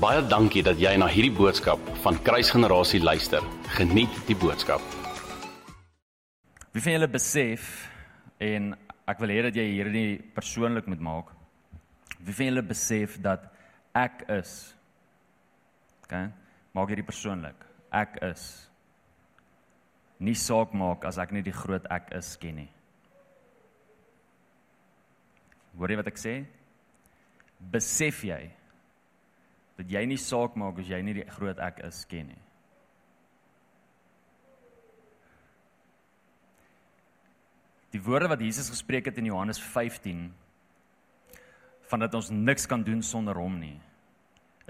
Baie dankie dat jy na hierdie boodskap van Kruisgenerasie luister. Geniet die boodskap. Wie van julle besef en ek wil hê dat jy hierdie persoonlik moet maak. Wie van julle besef dat ek is OK? Maak hierdie persoonlik. Ek is nie saak maak as ek nie die groot ek is ken nie. Hoor jy wat ek sê? Besef jy dat jy nie saak maak as jy nie die groot ek is ken nie. Die woorde wat Jesus gespreek het in Johannes 15 van dat ons niks kan doen sonder hom nie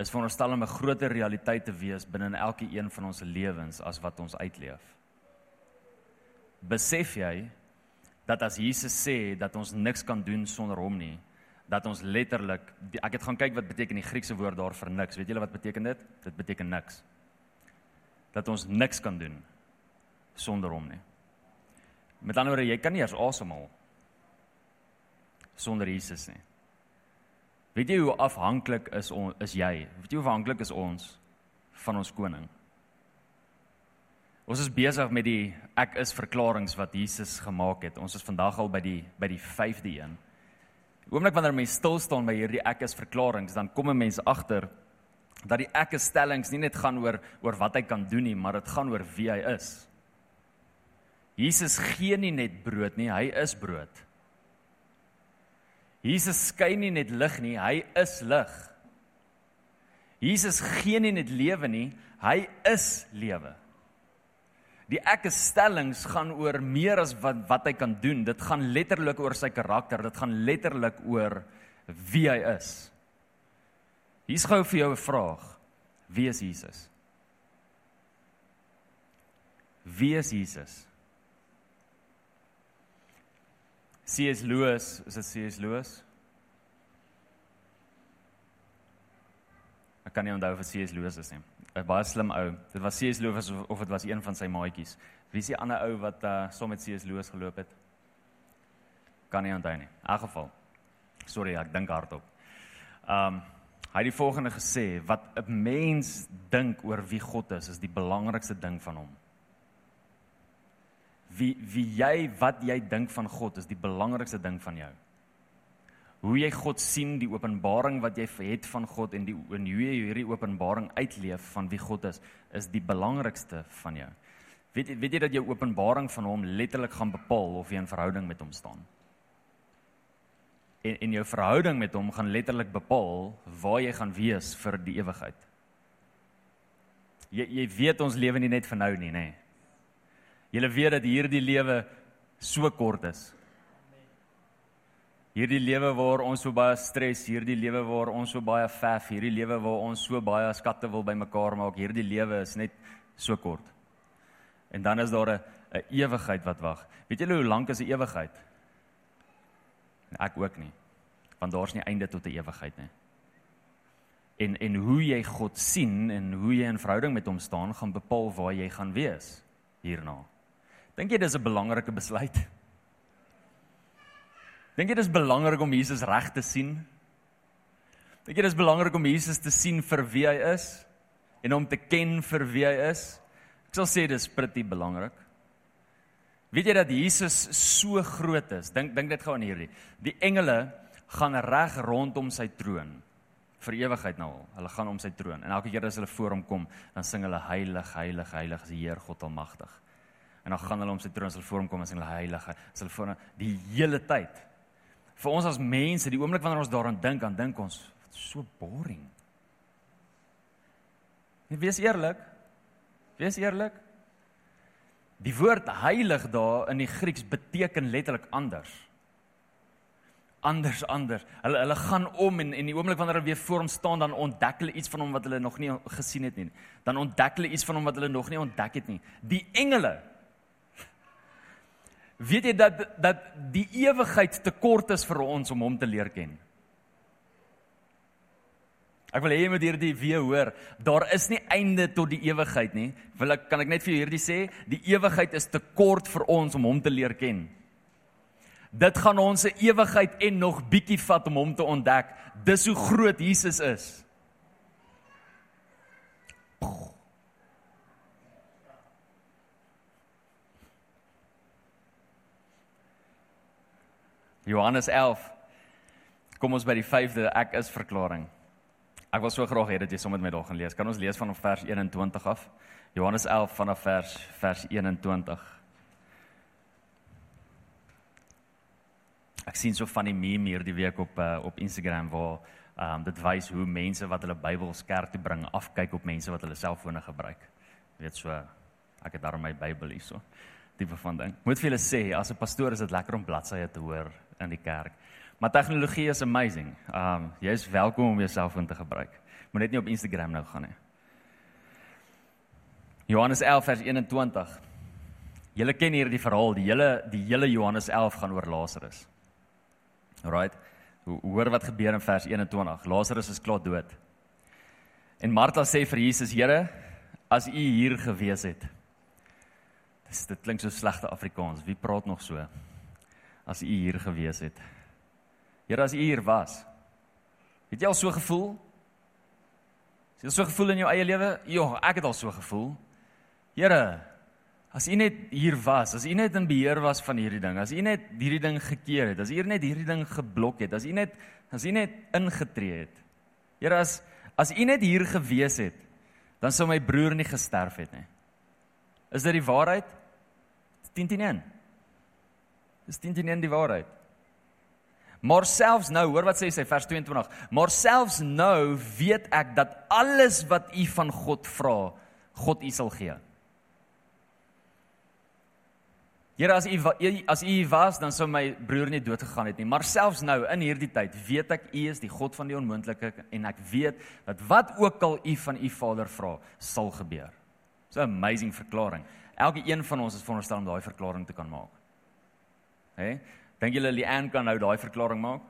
is veronderstel om 'n groter realiteit te wees binne in elke een van ons lewens as wat ons uitleef. Besef jy dat as Jesus sê dat ons niks kan doen sonder hom nie, dat ons letterlik ek het gaan kyk wat beteken die Griekse woord daar vir niks. Weet julle wat beteken dit? Dit beteken niks. Dat ons niks kan doen sonder hom nie. Met ander woorde, jy kan nie eers asemhaal sonder Jesus nie. Weet jy hoe afhanklik is ons is jy? Weet jy hoe afhanklik is ons van ons koning? Ons is besig met die ek is verklaringe wat Jesus gemaak het. Ons is vandag al by die by die 5de een. Oomblik wanneer mense stil staan by hierdie ek is verklaringe, dan kom 'n mens agter dat die ek is stellings nie net gaan oor oor wat hy kan doen nie, maar dit gaan oor wie hy is. Jesus gee nie net brood nie, hy is brood. Jesus skyn nie net lig nie, hy is lig. Jesus gee nie net lewe nie, hy is lewe. Die ek is stellings gaan oor meer as wat wat hy kan doen. Dit gaan letterlik oor sy karakter. Dit gaan letterlik oor wie hy is. Hier's gou vir jou 'n vraag. Wie is Jesus? Wie is Jesus? C.S. Lewis, is dit C.S. Lewis? Ek kan nie onthou of C.S. Lewis is nie. 'n baie slim ou. Dit was C.S. Lewis of, of dit was een van sy maatjies. Wie is die ander ou wat uh saam met C.S. Lewis geloop het? Kan nie onthou nie. In elk geval. Sorry, ek dink hardop. Um hy het die volgende gesê: wat 'n mens dink oor wie God is, is die belangrikste ding van hom. Wie wie jy wat jy dink van God is die belangrikste ding van jou hoe jy God sien, die openbaring wat jy het van God en die en hoe jy hierdie openbaring uitleef van wie God is, is die belangrikste van jou. Weet weet jy dat jou openbaring van hom letterlik gaan bepaal of jy in verhouding met hom staan? En en jou verhouding met hom gaan letterlik bepaal waar jy gaan wees vir die ewigheid. Jy jy weet ons lewe nie net vir nou nie, nê. Nee. Jy weet dat hierdie lewe so kort is. Hierdie lewe waar ons so baie stres, hierdie lewe waar ons so baie vef, hierdie lewe waar ons so baie skatte wil bymekaar maak, hierdie lewe is net so kort. En dan is daar 'n 'n ewigheid wat wag. Weet julle hoe lank is 'n ewigheid? Ek ook nie. Want daar's nie einde tot 'n ewigheid nie. En en hoe jy God sien en hoe jy in verhouding met hom staan, gaan bepaal waar jy gaan wees hierna. Dink jy dis 'n belangrike besluit? Dink jy dit is belangrik om Jesus reg te sien? Dink jy dit is belangrik om Jesus te sien vir wie hy is en om te ken vir wie hy is? Ek sal sê dis pretty belangrik. Weet jy dat Jesus so groot is? Dink dink dit gou aan hierdie. Die engele gaan reg rondom sy troon vir ewigheid nou al. Hulle gaan om sy troon en elke keer as hulle voor hom kom, dan sing hulle heilig, heilig, heilig is die Heer God Almagtig. En dan gaan hulle om sy troon as hulle voor hom kom en sing hulle heilig, as hulle voor die hele tyd vir ons as mense, die oomblik wanneer ons daaraan dink, dan dink ons, so boring. Net wees eerlik. Wees eerlik. Die woord heilig daar in die Grieks beteken letterlik anders. Anders anders. Hulle hulle gaan om en en die oomblik wanneer hulle weer voor hom staan, dan ontdek hulle iets van hom wat hulle nog nie gesien het nie. Dan ontdek hulle iets van hom wat hulle nog nie ontdek het nie. Die engele Weet jy dat dat die ewigheid te kort is vir ons om hom te leer ken? Ek wil hê jy moet hierdie weer hoor. Daar is nie einde tot die ewigheid nie. Wil ek kan ek net vir jou hierdie sê, die ewigheid is te kort vir ons om hom te leer ken. Dit gaan ons 'n ewigheid en nog bietjie vat om hom te ontdek. Dis hoe groot Jesus is. Johannes 11. Kom ons by die 5de ek is verklaring. Ek wil so graag hê dat jy sommer met my gaan lees. Kan ons lees van vers 21 af? Johannes 11 vanaf vers vers 21. Ek sien so van die meme hierdie week op uh, op Instagram waar um, dit wys hoe mense wat hulle Bybels kerk toe bring afkyk op mense wat hulle selfone gebruik. Jy weet so ek het daar my Bybel hier so tipe van ding. Moet vir julle sê as 'n pastoor is dit lekker om bladsye te hoor in die kerk. Maar tegnologie is amazing. Um, jy is welkom om jou selfoon te gebruik. Moet net nie op Instagram nou gaan nie. Johannes 11 vers 21. Julle ken hierdie verhaal, die hele die hele Johannes 11 gaan oor Lazarus. Alraight. Hoor wat gebeur in vers 21. Lazarus is klaar dood. En Martha sê vir Jesus: "Here, as U hier gewees het." Dis dit klink so slegte Afrikaans. Wie praat nog so? As U hier gewees het. Here, as U hier was. Het jy al so gevoel? Het jy al so gevoel in jou eie lewe? Ja, ek het al so gevoel. Here, As u net hier was, as u net in beheer was van hierdie ding, as u net hierdie ding gekeer het, as u net hierdie ding geblok het, as u net as u net ingetree het. Here as as u net hier gewees het, dan sou my broer nie gesterf het nie. Is dit die waarheid? 10:10. Dis 10:10 die waarheid. Maar selfs nou, hoor wat sê sy vers 22. Maar selfs nou weet ek dat alles wat u van God vra, God u sal gee. Here as u as u was dan sou my broer nie dood gegaan het nie maar selfs nou in hierdie tyd weet ek u is die God van die onmoontlike en ek weet dat wat ook al u van u Vader vra sal gebeur. So 'n amazing verklaring. Elke een van ons is veronderstel om daai verklaring te kan maak. Hè? Hey? Dink julle Lian kan nou daai verklaring maak?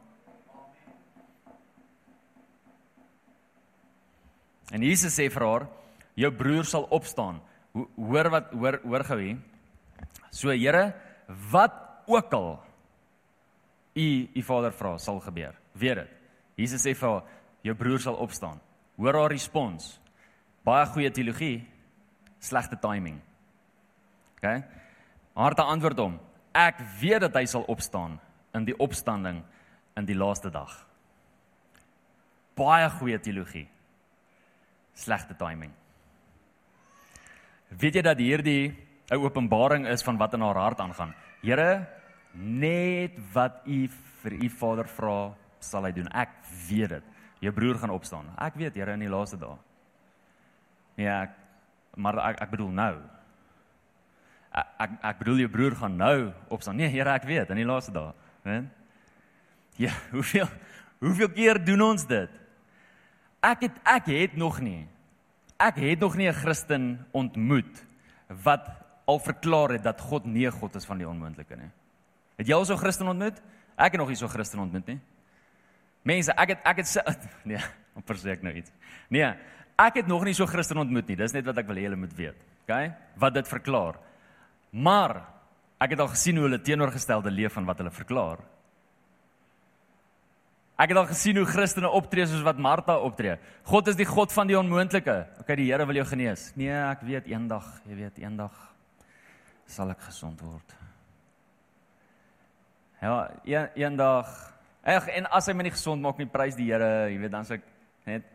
En Jesus sê vir haar, jou broer sal opstaan. Hoor wat hoor hoor gou hier. So Here, wat ook al u u Vader vra, sal gebeur. Weet dit. Jesus sê vir jou broer sal opstaan. Hoor haar respons. Baie goeie teologie, slegte timing. OK? Haar te antwoord hom, ek weet dat hy sal opstaan in die opstanding in die laaste dag. Baie goeie teologie. Slegte timing. Weet jy dat hierdie 'n openbaring is van wat in haar hart aangaan. Here, net wat u vir u Vader vra, sal hy doen. Ek weet dit. Jou broer gaan opstaan. Ek weet, Here, in die laaste dae. Ja, ek, maar ek ek bedoel nou. Ek ek, ek bedoel jou broer gaan nou opstaan. Nee, Here, ek weet, in die laaste dae, né? Ja, hoeveel hoeveel keer doen ons dit? Ek het ek het nog nie. Ek het nog nie 'n Christen ontmoet wat al verklaar het dat God nie 'n God is van die onmoontlike nie. Het jy al so 'n Christen ontmoet? Ek het nog nie so 'n Christen ontmoet nie. Mense, ek het ek het nee, om verseker nou iets. Nee, ek het nog nie so 'n Christen ontmoet nie. Dis net wat ek wil hê julle moet weet. OK? Wat dit verklaar. Maar ek het al gesien hoe hulle teenoorgestelde leef van wat hulle verklaar. Ek het al gesien hoe Christene optree soos wat Martha optree. God is die God van die onmoontlike. OK, die Here wil jou genees. Nee, ek weet eendag, jy weet eendag sal ek gesond word. Ja, een, eendag ag en as hy my nie gesond maak nie, prys die Here, jy weet dan sê ek net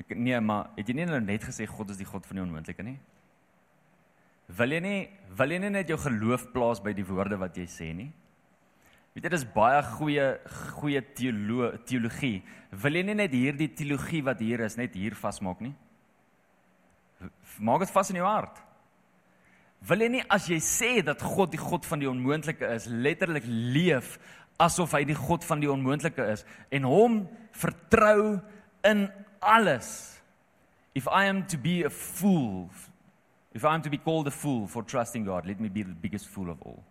ek nee, maar het jy nie nou net gesê God is die God van die onmoontlike nie? Wil jy nie wil jy nie net jou geloof plaas by die woorde wat jy sê nie? Weet jy dis baie goeie goeie teolo teologie. Wil jy nie net hierdie teologie wat hier is net hier vasmaak nie? Maak dit vas in jou hart. Wil jy nie as jy sê dat God die God van die onmoontlike is, letterlik leef asof hy die God van die onmoontlike is en hom vertrou in alles. If I am to be a fool, if I am to be called a fool for trusting God, let me be the biggest fool of all.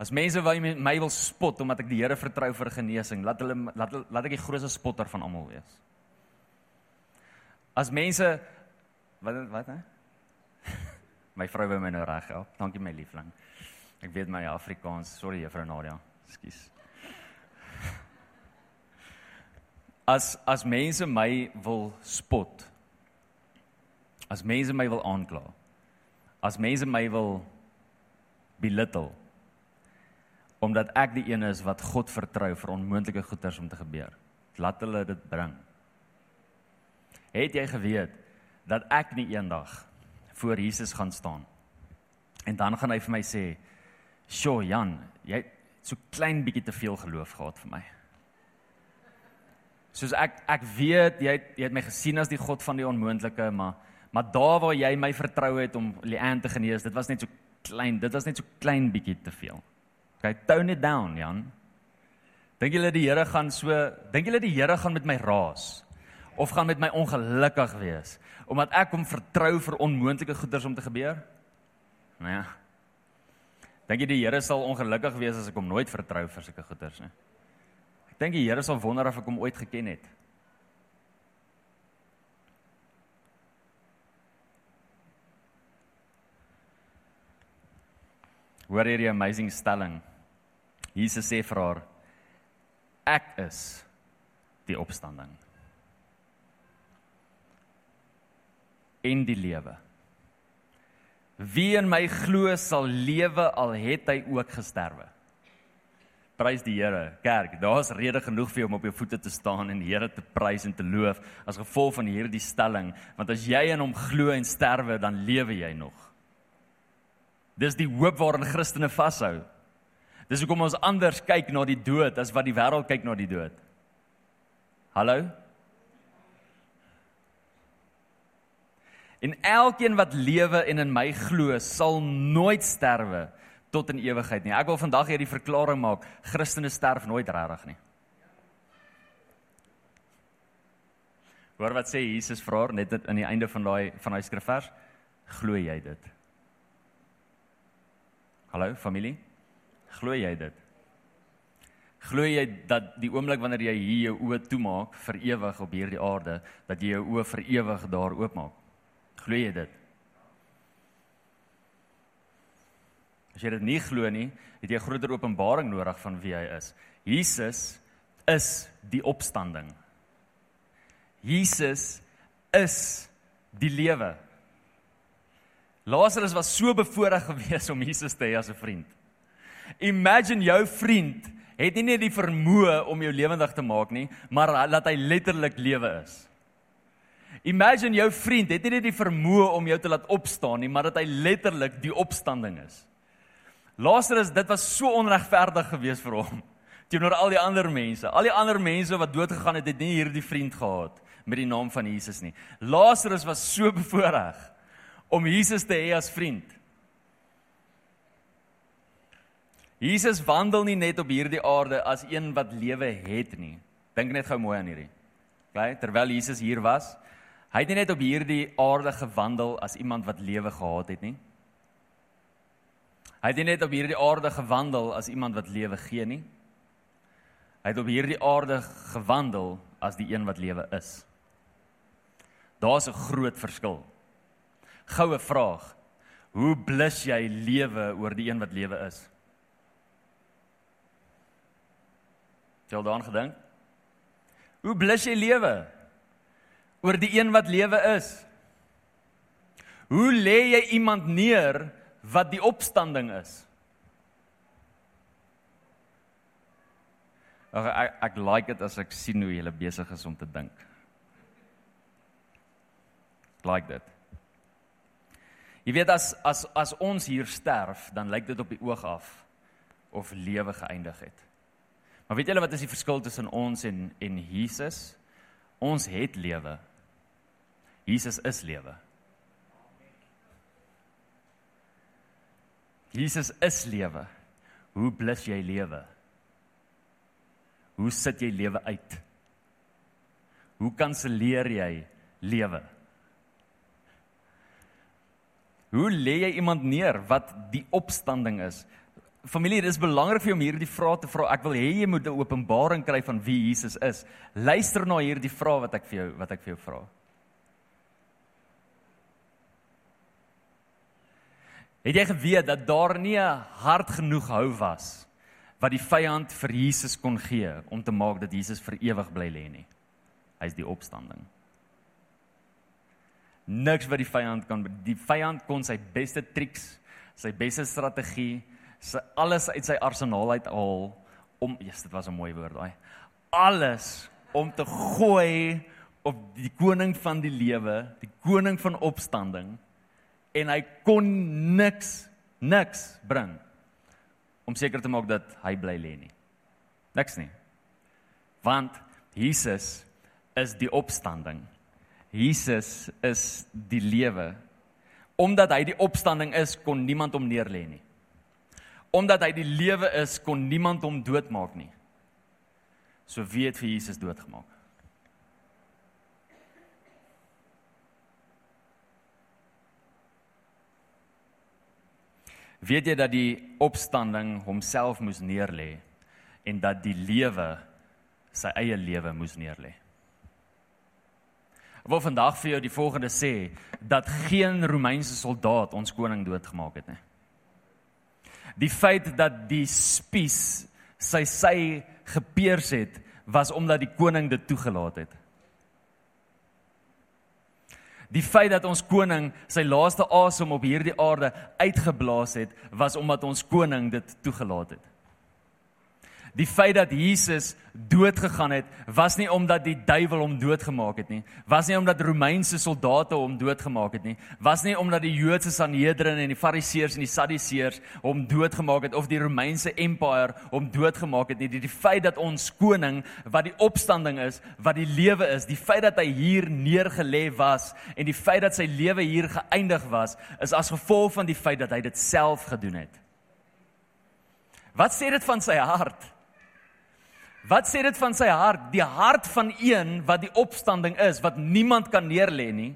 As mense wou my wil spot omdat ek die Here vertrou vir genesing, laat hulle laat laat ek die grootste spotter van almal wees. As mense Wat wat hè? my vrou wou my nou reg help. Dankie my liefling. Ek weet my Afrikaans. Sorry juffrou Nadia. Ekskuus. As as mense my wil spot. As mense my wil aankla. As mense my wil belittle. omdat ek die een is wat God vertrou vir onmoontlike goeders om te gebeur. Laat hulle dit bring. Het jy geweet dat ek nie eendag voor Jesus gaan staan en dan gaan hy vir my sê, "Sjoe Jan, jy het so klein bietjie te veel geloof gehad vir my." Soos ek ek weet jy het, jy het my gesien as die God van die onmoontlike, maar maar daar waar jy my vertrou het om Leanne te genees, dit was net so klein, dit was net so klein bietjie te veel. Okay, tone it down, Jan. Dink julle die Here gaan so, dink julle die Here gaan met my raas of gaan met my ongelukkig wees omdat ek hom vertrou vir onmoontlike goeders om te gebeur? Nou ja. Dink jy die Here sal ongelukkig wees as ek hom nooit vertrou vir sulke goeders nie? Dink die Here sal wonder of ek hom ooit geken het. Hoor hierdie amazing stelling. Jesus sê vir haar: Ek is die opstanding en die lewe. Wie in my glo sal lewe al het hy ook gesterwe. Prys die Here. Kerk, daar's rede genoeg vir jou om op jou voete te staan en die Here te prys en te loof as gevolg van hierdie stelling, want as jy in hom glo en sterwe, dan lewe jy nog. Dis die hoop waaraan Christene vashou. Dis hoekom ons anders kyk na die dood as wat die wêreld kyk na die dood. Hallo? En elkeen wat lewe en in my glo, sal nooit sterwe tot in ewigheid nie. Ek wil vandag hierdie verklaring maak: Christene sterf nooit regtig nie. Hoor wat sê Jesus vra net aan die einde van daai van daai skrifvers? Glo jy dit? Hallo familie. Glo jy dit? Glo jy dat die oomblik wanneer jy hier jou oë toemaak vir ewig op hierdie aarde, dat jy jou oë vir ewig daar oopmaak? Glo jy dit? As jy dit nie glo nie, het jy 'n groter openbaring nodig van wie hy is. Jesus is die opstanding. Jesus is die lewe. Lazarus was so bevoorreg geweest om Jesus te hê as 'n vriend. Imagine jou vriend het nie net die vermoë om jou lewendig te maak nie, maar laat hy letterlik lewe is. Imagine jou vriend het nie net die vermoë om jou te laat opstaan nie, maar dat hy letterlik die opstanding is. Lazarus, dit was so onregverdig geweest vir hom teenoor al die ander mense. Al die ander mense wat dood gegaan het, het nie hierdie vriend gehad met die naam van Jesus nie. Lazarus was so bevoorreg om Jesus te hê as vriend. Jesus wandel nie net op hierdie aarde as een wat lewe het nie. Dink net gou mooi aan hierdie. Okay, terwyl Jesus hier was, hy het nie net op hierdie aarde gewandel as iemand wat lewe gehad het nie. Hy het nie net op hierdie aarde gewandel as iemand wat lewe gee nie. Hy het op hierdie aarde gewandel as die een wat lewe is. Daar's 'n groot verskil goue vraag. Hoe blus jy lewe oor die een wat lewe is? Het jy daaraan gedink? Hoe blus jy lewe oor die een wat lewe is? Hoe lê jy iemand neer wat die opstanding is? Ag ek ek like dit as ek sien hoe jy besig is om te dink. Like dit. Jy weet as as as ons hier sterf, dan lyk dit op die oog af of lewe geëindig het. Maar weet julle wat is die verskil tussen ons en en Jesus? Ons het lewe. Jesus is lewe. Jesus is lewe. Hoe blus jy lewe? Hoe sit jy lewe uit? Hoe kanselleer jy lewe? Hoe lê jy iemand neer wat die opstanding is? Familie, dit is belangrik vir jou om hierdie vrae te vra. Ek wil hê jy moet 'n openbaring kry van wie Jesus is. Luister na hierdie vrae wat ek vir jou wat ek vir jou vra. Het jy geweet dat daar nie 'n hart genoeg hou was wat die vyand vir Jesus kon gee om te maak dat Jesus vir ewig bly lê nie? Hy's die opstanding niks wat die vyand kan die vyand kon sy beste triks, sy beste strategie, sy alles uit sy arsenaal uithaal om, yes, dit was 'n mooi woord daai. Alles om te gooi op die koning van die lewe, die koning van opstanding en hy kon niks niks bring om seker te maak dat hy bly lê nie. Niks nie. Want Jesus is die opstanding. Jesus is die lewe. Omdat hy die opstanding is, kon niemand hom neerlê nie. Omdat hy die lewe is, kon niemand hom doodmaak nie. So wie het vir Jesus doodgemaak? Weet jy dat die opstanding homself moes neerlê en dat die lewe sy eie lewe moes neerlê? Ek wil vandag vir jou die volgende sê dat geen Romeinse soldaat ons koning doodgemaak het nie. Die feit dat die spies sy sy gepeers het was omdat die koning dit toegelaat het. Die feit dat ons koning sy laaste asem op hierdie aarde uitgeblaas het was omdat ons koning dit toegelaat het. Die feit dat Jesus dood gegaan het, was nie omdat die duiwel hom doodgemaak het nie. Was nie omdat Romeinse soldate hom doodgemaak het nie. Was nie omdat die Joodse Sanhedrin en die Fariseërs en die Sadduseërs hom doodgemaak het of die Romeinse empire hom doodgemaak het nie. Die, die feit dat ons koning wat die opstanding is, wat die lewe is, die feit dat hy hier neergelê was en die feit dat sy lewe hier geëindig was, is as gevolg van die feit dat hy dit self gedoen het. Wat sê dit van sy hart? Wat sê dit van sy hart? Die hart van een wat die opstanding is, wat niemand kan neerlê nie.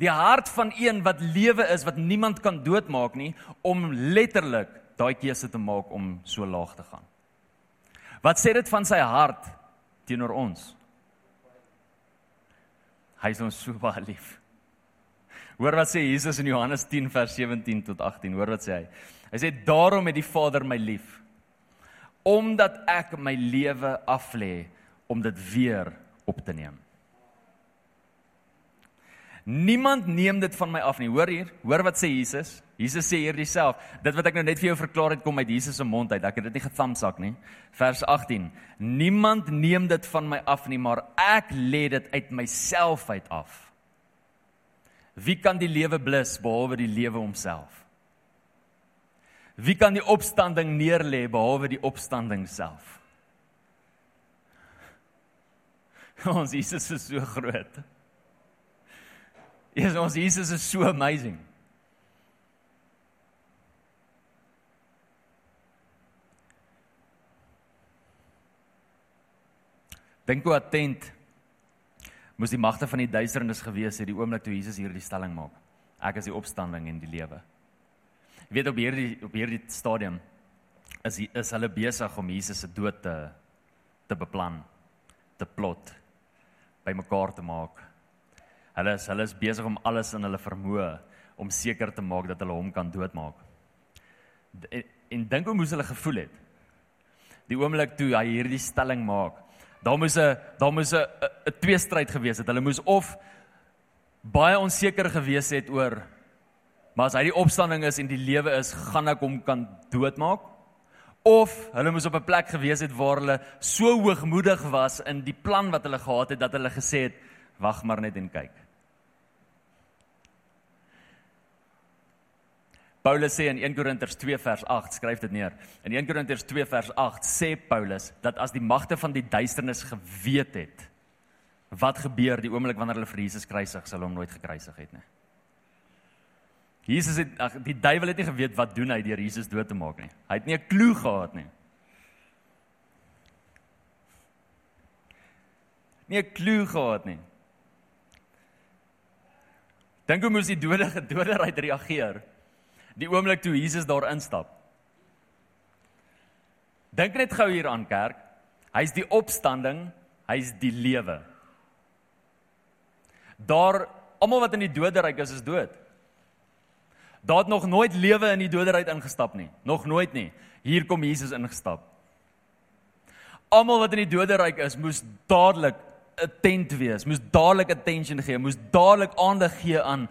Die hart van een wat lewe is, wat niemand kan doodmaak nie, om letterlik daai keuse te maak om so laag te gaan. Wat sê dit van sy hart teenoor ons? Hy is ons so baie lief. Hoor wat sê Jesus in Johannes 10 vers 17 tot 18. Hoor wat sê hy? Hy sê daarom het die Vader my lief omdat ek my lewe aflê om dit weer op te neem. Niemand neem dit van my af nie. Hoor hier, hoor wat sê Jesus? Jesus sê hier dieself. Dit wat ek nou net vir jou verklaar het kom uit Jesus se mond uit. Ek het dit nie gethamsak nie. Vers 18. Niemand neem dit van my af nie, maar ek lê dit uit myself uit af. Wie kan die lewe blus behalwe die lewe homself? Wie kan die opstanding neerlê behalwe die opstanding self? Ons Jesus is so groot. Ja, ons Jesus is so amazing. Dink hoe attent moes die magte van die duisternis gewees het die oomblik toe Jesus hierdie stelling maak. Ek is die opstanding en die lewe. Jy weet op hierdie op hierdie stadium is is hulle besig om Jesus se dood te te beplan, te plot, bymekaar te maak. Hulle is hulle is besig om alles in hulle vermoë om seker te maak dat hulle hom kan doodmaak. En, en dink hoe moes hulle gevoel het? Die oomblik toe hy hierdie stelling maak, daar moes 'n daar moes 'n 'n tweestryd gewees het. Hulle moes of baie onseker gewees het oor Maar as hy die opstanding is en die lewe is, gaan ek hom kan doodmaak? Of hulle moes op 'n plek gewees het waar hulle so hoogmoedig was in die plan wat hulle gehad het dat hulle gesê het, wag maar net en kyk. Paulus sê in 1 Korintiërs 2 vers 8, skryf dit neer. In 1 Korintiërs 2 vers 8 sê Paulus dat as die magte van die duisternis geweet het wat gebeur die oomblik wanneer hulle vir Jesus kruisig, sal hom nooit gekruisig het nie. Jesus het ag die duiwel het nie geweet wat doen hy deur Jesus dood te maak nie. Hy het nie 'n klou gehad nie. Nie 'n klou gehad nie. Dink hoe moes die dode gedoder uit reageer die oomblik toe Jesus daar instap. Dink net gou hier aan kerk. Hy's die opstanding, hy's die lewe. Daar almal wat in die doderyk is is dood. Daar het nog nooit lewe in die doderheid ingestap nie. Nog nooit nie. Hier kom Jesus ingestap. Almal wat in die doderyk is, moes dadelik attent wees, moes dadelik attention gee, moes dadelik aandag gee aan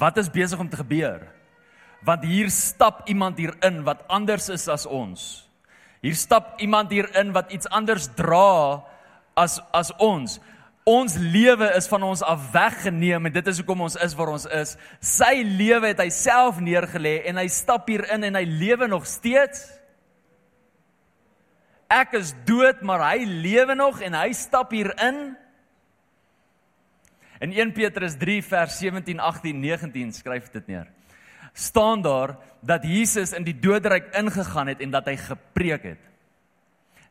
wat is besig om te gebeur. Want hier stap iemand hier in wat anders is as ons. Hier stap iemand hier in wat iets anders dra as as ons. Ons lewe is van ons af weggeneem en dit is hoekom ons is waar ons is. Sy lewe het hy self neergelê en hy stap hier in en hy lewe nog steeds. Ek is dood, maar hy lewe nog en hy stap hier in. In 1 Petrus 3 vers 17, 18, 19 skryf dit neer. staan daar dat Jesus in die doodryk ingegaan het en dat hy gepreek het.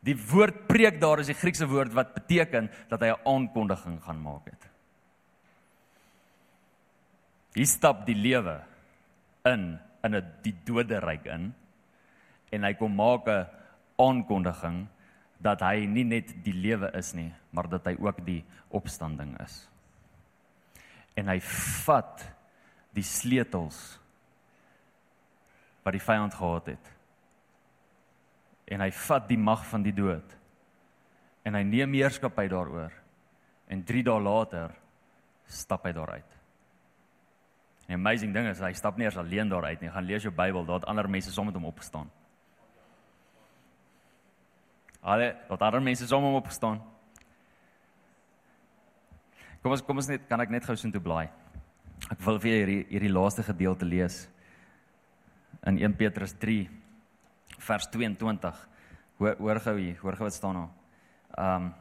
Die woord preek daar is die Griekse woord wat beteken dat hy 'n aankondiging gaan maak het. Hy stap die lewe in in 'n die doderyk in en hy kom maak 'n aankondiging dat hy nie net die lewe is nie, maar dat hy ook die opstanding is. En hy vat die sleutels wat die vyand gehad het en hy vat die mag van die dood en hy neem heerskappy daaroor en 3 dae later stap hy daaruit. Die amazing ding is hy stap nie eers alleen daaruit nie. Gaan lees jou Bybel, daar het ander mense saam met hom opgestaan. Alle, daar ander mense saam met hom opgestaan. Kom ons kom ons net kan ek net gou so intoe blaai. Ek wil vir hierdie hierdie laaste gedeelte lees in 1 Petrus 3 vers 22. Hoor hoor gou hier, hoor gou wat staan daar. Ehm um,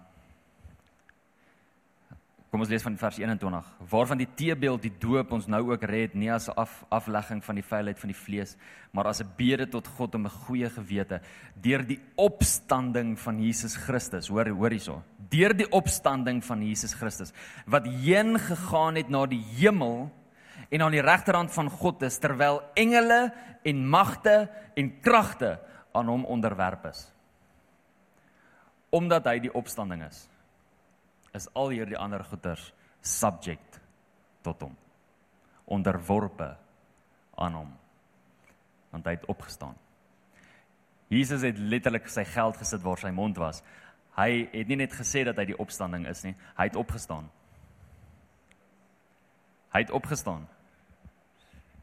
Kom ons lees van vers 21. Waarvan die teebeeld die doop ons nou ook red, nie as 'n af, aflegging van die vuilheid van die vlees, maar as 'n bede tot God om 'n goeie gewete deur die opstanding van Jesus Christus. Hoor hoor hierso. Deur die opstanding van Jesus Christus wat heen gegaan het na die hemel en aan die regterhand van God is terwyl engele en magte en kragte aan hom onderwerp is. Omdat hy die opstanding is, is al hierdie ander goeters subject tot hom. Onderworpe aan hom. Want hy het opgestaan. Jesus het letterlik sy geld gesit waar sy mond was. Hy het nie net gesê dat hy die opstanding is nie, hy het opgestaan. Hy het opgestaan.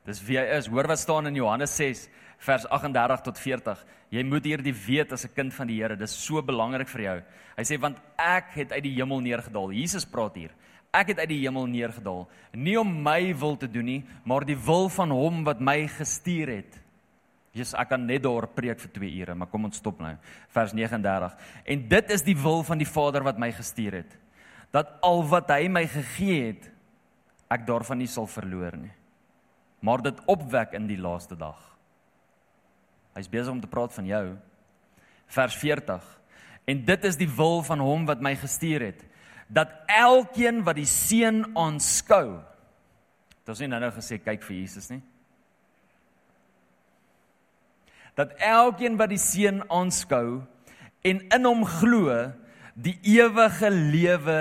Dis wie hy is. Hoor wat staan in Johannes 6 vers 38 tot 40. Jy moet hierdie weet as 'n kind van die Here. Dis so belangrik vir jou. Hy sê want ek het uit die hemel neergedaal. Jesus praat hier. Ek het uit die hemel neergedaal, nie om my wil te doen nie, maar die wil van hom wat my gestuur het. Jesus, ek kan net daar preek vir 2 ure, maar kom ons stop nou. Vers 39. En dit is die wil van die Vader wat my gestuur het, dat al wat hy my gegee het, ek daarvan nie sal verloor nie maar dit opwek in die laaste dag. Hy's besig om te praat van jou. Vers 40. En dit is die wil van hom wat my gestuur het, dat elkeen wat die seun aanskou. Dit is nie nou nou gesê kyk vir Jesus nie. Dat elkeen wat die seun aanskou en in hom glo, die ewige lewe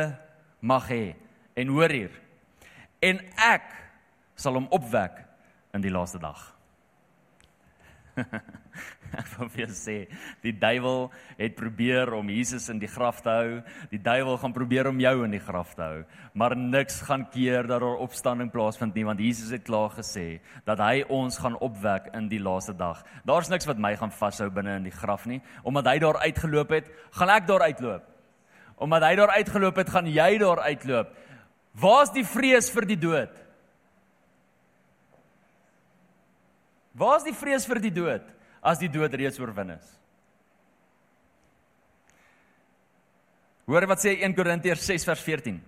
mag hê. En hoor hier. En ek sal hom opwek in die laaste dag. Ek wil vir sê, die duiwel het probeer om Jesus in die graf te hou. Die duiwel gaan probeer om jou in die graf te hou, maar niks gaan keer dat daar opstanding plaasvind nie, want Jesus het klaar gesê dat hy ons gaan opwek in die laaste dag. Daar's niks wat my gaan vashou binne in die graf nie, omdat hy daar uitgeloop het, gaan ek daar uitloop. Omdat hy daar uitgeloop het, gaan jy daar uitloop. Waar's die vrees vir die dood? Waar is die vrees vir die dood as die dood reeds oorwin is? Hoor wat sê 1 Korintiërs 6 vers 14.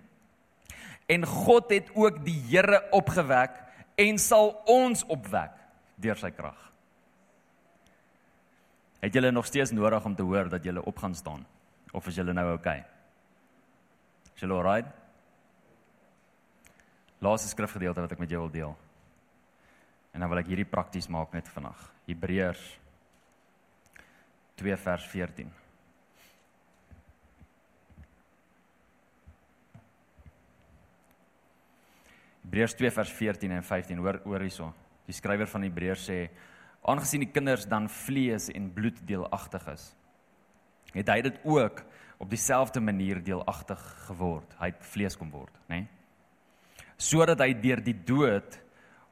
En God het ook die Here opgewek en sal ons opwek deur sy krag. Het julle nog steeds nodig om te hoor dat julle op gaan staan of is julle nou? Okay? Is julle alright? Laaste skrifgedeelte wat ek met jou wil deel. En dan wil ek hierdie prakties maak net vandag. Hebreërs 2 vers 14. Hebreërs 2 vers 14 en 15. Hoor hoor hierso. Die skrywer van Hebreërs sê aangesien die kinders dan vlees en bloed deelagtig is, het hy dit ook op dieselfde manier deelagtig geword. Hy het vlees kom word, nê? Nee? Sodat hy deur die dood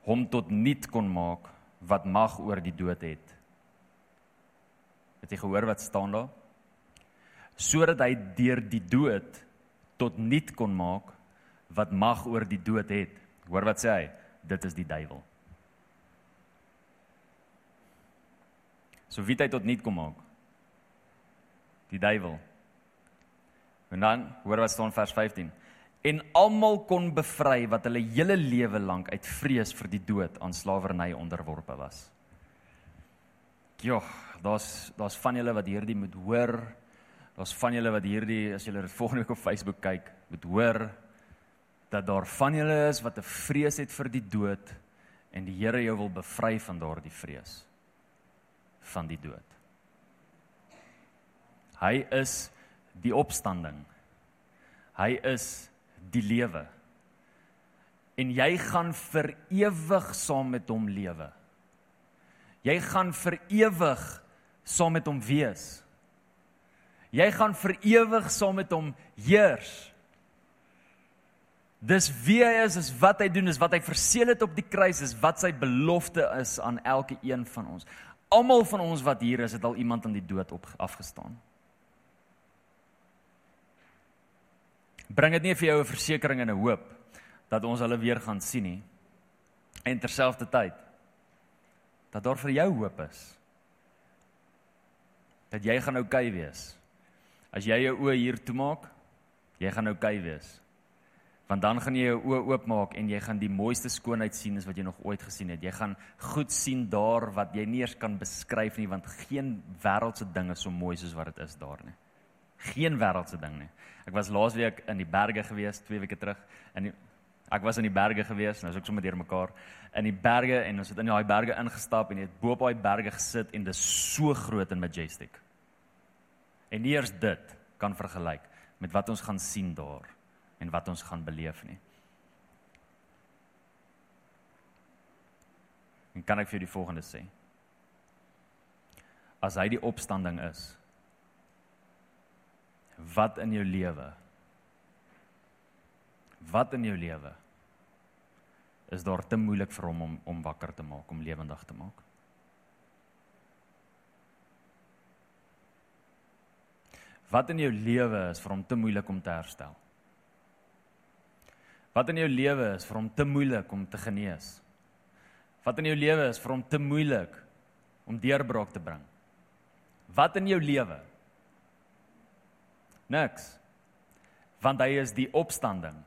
hom tot niet kon maak wat mag oor die dood het. Het jy gehoor wat staan daar? Sodat hy deur die dood tot niet kon maak wat mag oor die dood het. Hoor wat sê hy? Dit is die duiwel. So wie hy tot niet kom maak? Die duiwel. En dan hoor wat staan vers 15. En almal kon bevry wat hulle hele lewe lank uit vrees vir die dood aan slawerny onderworpe was. Ja, daar's daar's van julle wat hierdie moet hoor. Daar's van julle wat hierdie as julle dit volgende week op Facebook kyk, moet hoor dat daar van julle is wat 'n vrees het vir die dood en die Here jou wil bevry van daardie vrees van die dood. Hy is die opstanding. Hy is die lewe. En jy gaan vir ewig saam met hom lewe. Jy gaan vir ewig saam met hom wees. Jy gaan vir ewig saam met hom heers. Dis wie hy is, is wat hy doen, is wat hy verseël het op die kruis, is wat sy belofte is aan elke een van ons. Almal van ons wat hier is, het al iemand aan die dood op afgestaan. Bring dit nie vir jou 'n versekering en 'n hoop dat ons hulle weer gaan sien nie. En terselfdertyd dat daar vir jou hoop is. Dat jy gaan oukei okay wees. As jy jou oë hier toemaak, jy gaan oukei okay wees. Want dan gaan jy jou oë oopmaak en jy gaan die mooiste skoonheid sien as wat jy nog ooit gesien het. Jy gaan goed sien daar wat jy nie eens kan beskryf nie want geen wêreldse ding is so mooi soos wat dit is daar nie. Geen wêreldse ding nie. Ek was laasweek in die berge gewees, twee weke terug. In die, ek was in die berge gewees, nou is ek sommer deur mekaar in die berge en ons het in daai berge ingestap en het bo op daai berge gesit en dit is so groot en majestic. En nie eers dit kan vergelyk met wat ons gaan sien daar en wat ons gaan beleef nie. En kan ek vir die volgende sê? As hy die opstanding is, wat in jou lewe? Wat in jou lewe? Is daar te moeilik vir hom om om wakker te maak om lewendig te maak? Wat in jou lewe is vir hom te moeilik om te herstel? Wat in jou lewe is vir hom te moeilik om te genees? Wat in jou lewe is vir hom te moeilik om deurbraak te bring? Wat in jou lewe Niks. Want hy is die opstanding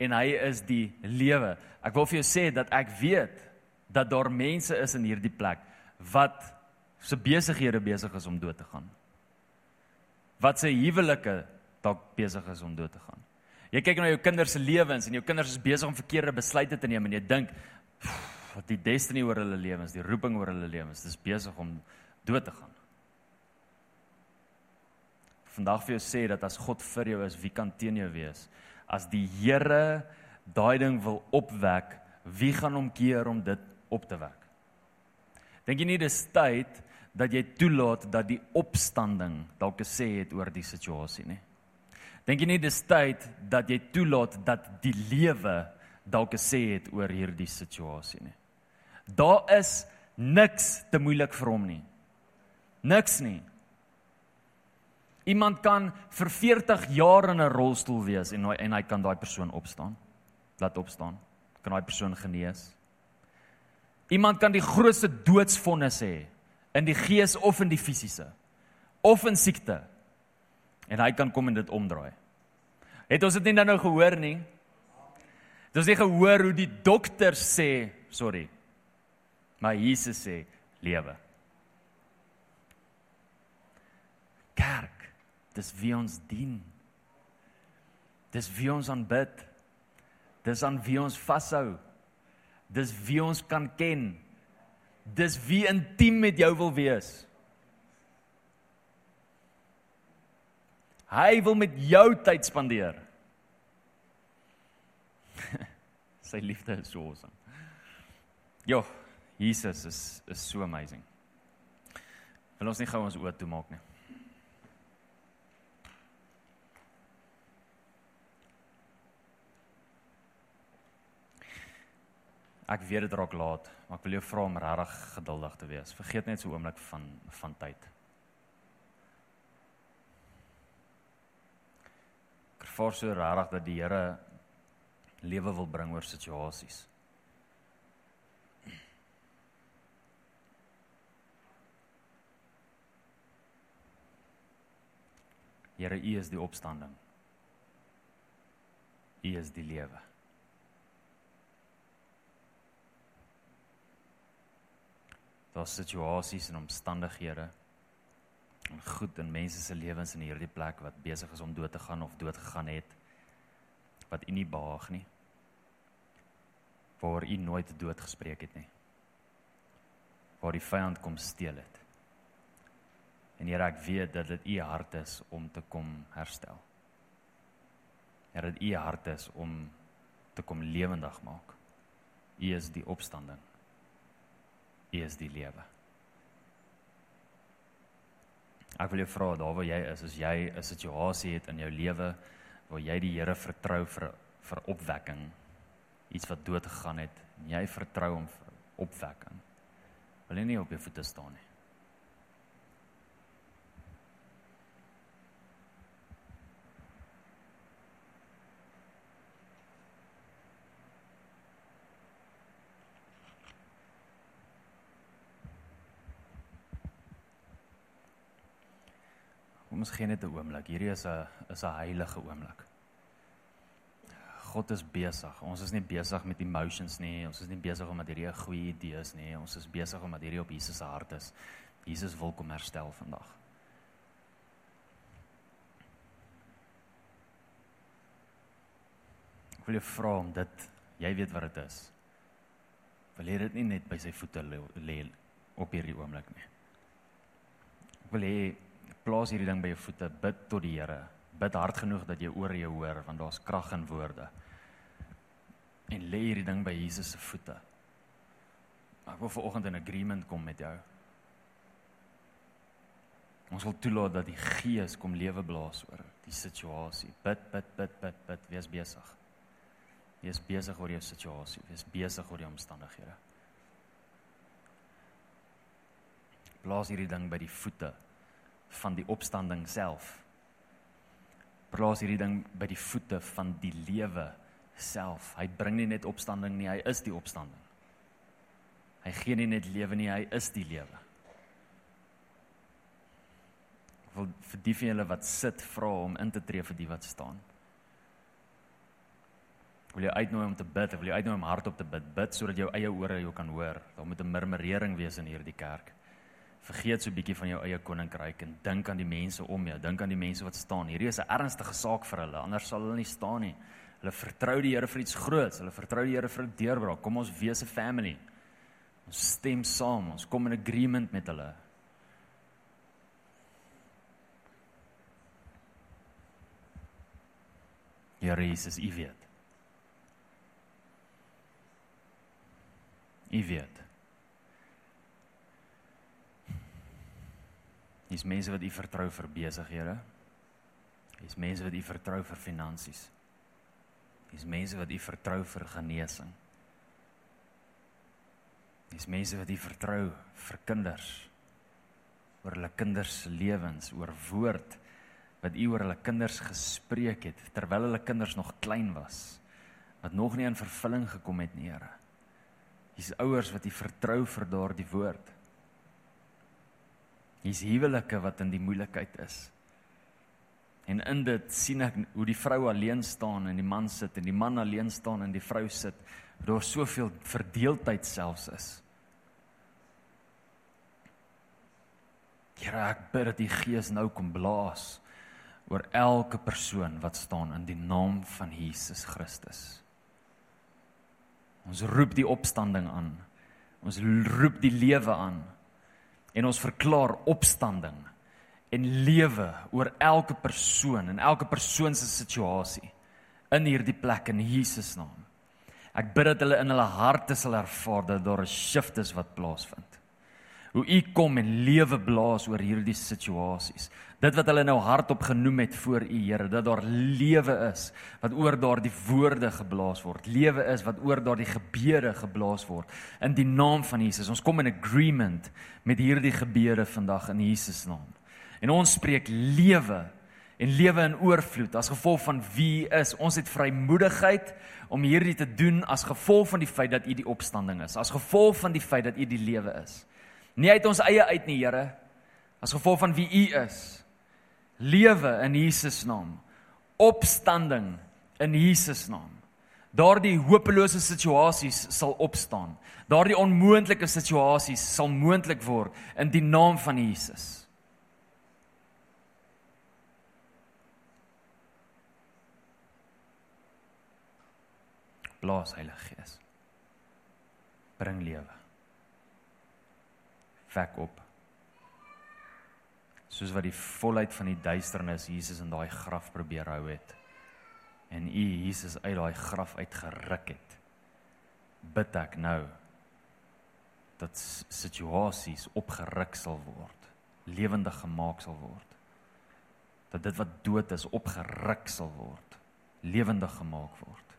en hy is die lewe. Ek wil vir jou sê dat ek weet dat daar mense is in hierdie plek wat se besighede besig is om dood te gaan. Wat se huwelike dalk besig is om dood te gaan. Jy kyk na jou kinders se lewens en jou kinders is besig om verkeerde besluite te neem en jy dink wat die destiny oor hulle lewens, die roeping oor hulle lewens, dis besig om dood te gaan vandag vir jou sê dat as God vir jou is, wie kan teen jou wees? As die Here daai ding wil opwek, wie gaan hom keer om dit op te wek? Dink jy nie dis tyd dat jy toelaat dat die opstanding dalk gesê het oor die situasie nie? Dink jy nie dis tyd dat jy toelaat dat die lewe dalk gesê het oor hierdie situasie nie? Daar is niks te moeilik vir hom nie. Niks nie. Iemand kan vir 40 jaar in 'n rolstoel wees en en hy kan daai persoon opstaan. Laat opstaan. Kan daai persoon genees. Iemand kan die grootste doodsvonnis hê in die gees of in die fisiese of in siekte. En hy kan kom en dit omdraai. Het ons dit nie nou gehoor nie? Het ons nie gehoor hoe die dokters sê, sorry. Maar Jesus sê lewe. Kerk Dis wie ons dien. Dis wie ons aanbid. Dis aan wie ons vashou. Dis wie ons kan ken. Dis wie intiem met jou wil wees. Hy wil met jou tyd spandeer. Sy liefde is so awesome. Jo, Jesus is is so amazing. Wil ons nie gou ons oë toemaak nie. Ek weet dit raak laat, maar ek wil jou vra om regtig geduldig te wees. Vergeet net so 'n oomblik van van tyd. Ek ervaar so regtig dat die Here lewe wil bring oor situasies. Here, U is die opstanding. U is die lewe. Daar's situasies en omstandighede en goed in mense se lewens in hierdie plek wat besig is om dood te gaan of dood gegaan het wat U nie behaag nie. Waar U nooit dood gespreek het nie. Waar die vyand kom steel het. En Here, ek weet dat dit U hart is om te kom herstel. Here, dit U hart is om te kom lewendig maak. U is die opstanding. U is die lewe. Ek wil jou vra daar waar jy is, as jy 'n situasie het in jou lewe waar jy die Here vertrou vir vir opwekking, iets wat dood gegaan het, en jy vertrou hom vir opwekking. Wil jy nie op jou voete staan nie? Kom ons gee net 'n oomblik. Hierdie is 'n is 'n heilige oomblik. God is besig. Ons is nie besig met emotions nie. Ons is nie besig om met hierdie 'n goeie idee is nie. Ons is besig om met hierdie op Jesus se hart is. Jesus wil kom herstel vandag. Ek wil jou vra om dit, jy weet wat dit is. Wil jy dit nie net by sy voete lê op hierdie oomblik nie? Ek wil hê plaas hierdie ding by jou voete, bid tot die Here. Bid hard genoeg dat jy oor jou hoor want daar's krag in woorde. En lê hierdie ding by Jesus se voete. Ek wil vanoggend in agreement kom met jou. Ons wil toelaat dat die Gees kom lewe blaas oor die situasie. Bid, bid, bid, bid, bid, wees besig. Wees besig oor jou situasie, wees besig oor die omstandighede. Blaas hierdie ding by die voete van die opstanding self. Plaas hierdie ding by die voete van die lewe self. Hy bring nie net opstanding nie, hy is die opstanding. Hy gee nie net lewe nie, hy is die lewe. Ek wil vir die van julle wat sit vra om in te tree vir die wat staan. Ek wil jou uitnooi om te bid, ek wil jou uitnooi om hardop te bid. Bid sodat jou eie ore jou kan hoor. Daar moet 'n murmurering wees in hierdie kerk vergeet so 'n bietjie van jou eie koninkryk en dink aan die mense om jou, dink aan die mense wat staan. Hierdie is 'n ernstige saak vir hulle, anders sal hulle nie staan nie. Hulle vertrou die Here vir iets groots. Hulle vertrou die Here vir 'n deurbraak. Kom ons wees 'n family. Ons stem saam. Ons kom in agreement met hulle. Here Jesus, U weet. U weet. Dis mense wat u vertrou vir besighede. Dis mense wat u vertrou vir finansies. Dis mense wat u vertrou vir genesing. Dis mense wat u vertrou vir kinders. oor hulle kinders se lewens, oor woord wat u oor hulle kinders gespreek het terwyl hulle kinders nog klein was wat nog nie in vervulling gekom het nie, Here. Dis ouers wat u vertrou vir daardie woord. Hier's huwelike wat in die moeilikheid is. En in dit sien ek hoe die vrou alleen staan en die man sit en die man alleen staan en die vrou sit. Daar soveel verdeeldheid selfs is. Here, ek bid dat die Gees nou kom blaas oor elke persoon wat staan in die naam van Jesus Christus. Ons roep die opstanding aan. Ons roep die lewe aan en ons verklaar opstanding en lewe oor elke persoon en elke persoon se situasie in hierdie plek in Jesus naam. Ek bid dat hulle in hulle harte sal ervaar dat daar 'n shift is wat plaasvind. Hoe U kom en lewe blaas oor hierdie situasies. Dit wat hulle nou hardop genoem het voor U Here, dat daar lewe is wat oor daardie woorde geblaas word. Lewe is wat oor daardie gebede geblaas word in die naam van Jesus. Ons kom in agreement met hierdie gebede vandag in Jesus naam. En ons spreek lewe en lewe in oorvloed as gevolg van wie is. Ons het vrymoedigheid om hierdie te doen as gevolg van die feit dat U die opstanding is, as gevolg van die feit dat U die lewe is. Nie uit ons eie uit nie, Here, as gevolg van wie U is. Lewe in Jesus naam. Opstanding in Jesus naam. Daardie hopelose situasies sal opstaan. Daardie onmoontlike situasies sal moontlik word in die naam van Jesus. Blaas Heilige Gees. Bring lewe. Wek op. Soos wat die volheid van die duisternis Jesus in daai graf probeer hou het. En U Jesus uit daai graf uitgeruk het. Bid ek nou dat situasies opgeruk sal word, lewendig gemaak sal word. Dat dit wat dood is opgeruk sal word, lewendig gemaak word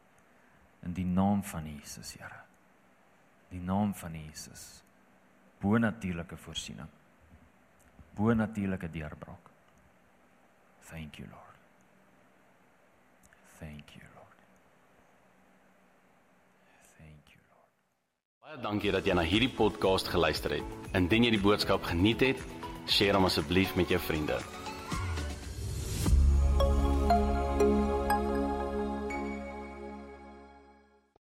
in die naam van Jesus, Here. Die naam van Jesus. Bonatuurlike voorsiening. Bonatuurlike deurbraak. Thank you, Lord. Thank you, Lord. Thank you, Lord. Baie dankie dat jy na hierdie podcast geluister het. Indien jy die boodskap geniet het, deel hom asseblief met jou vriende.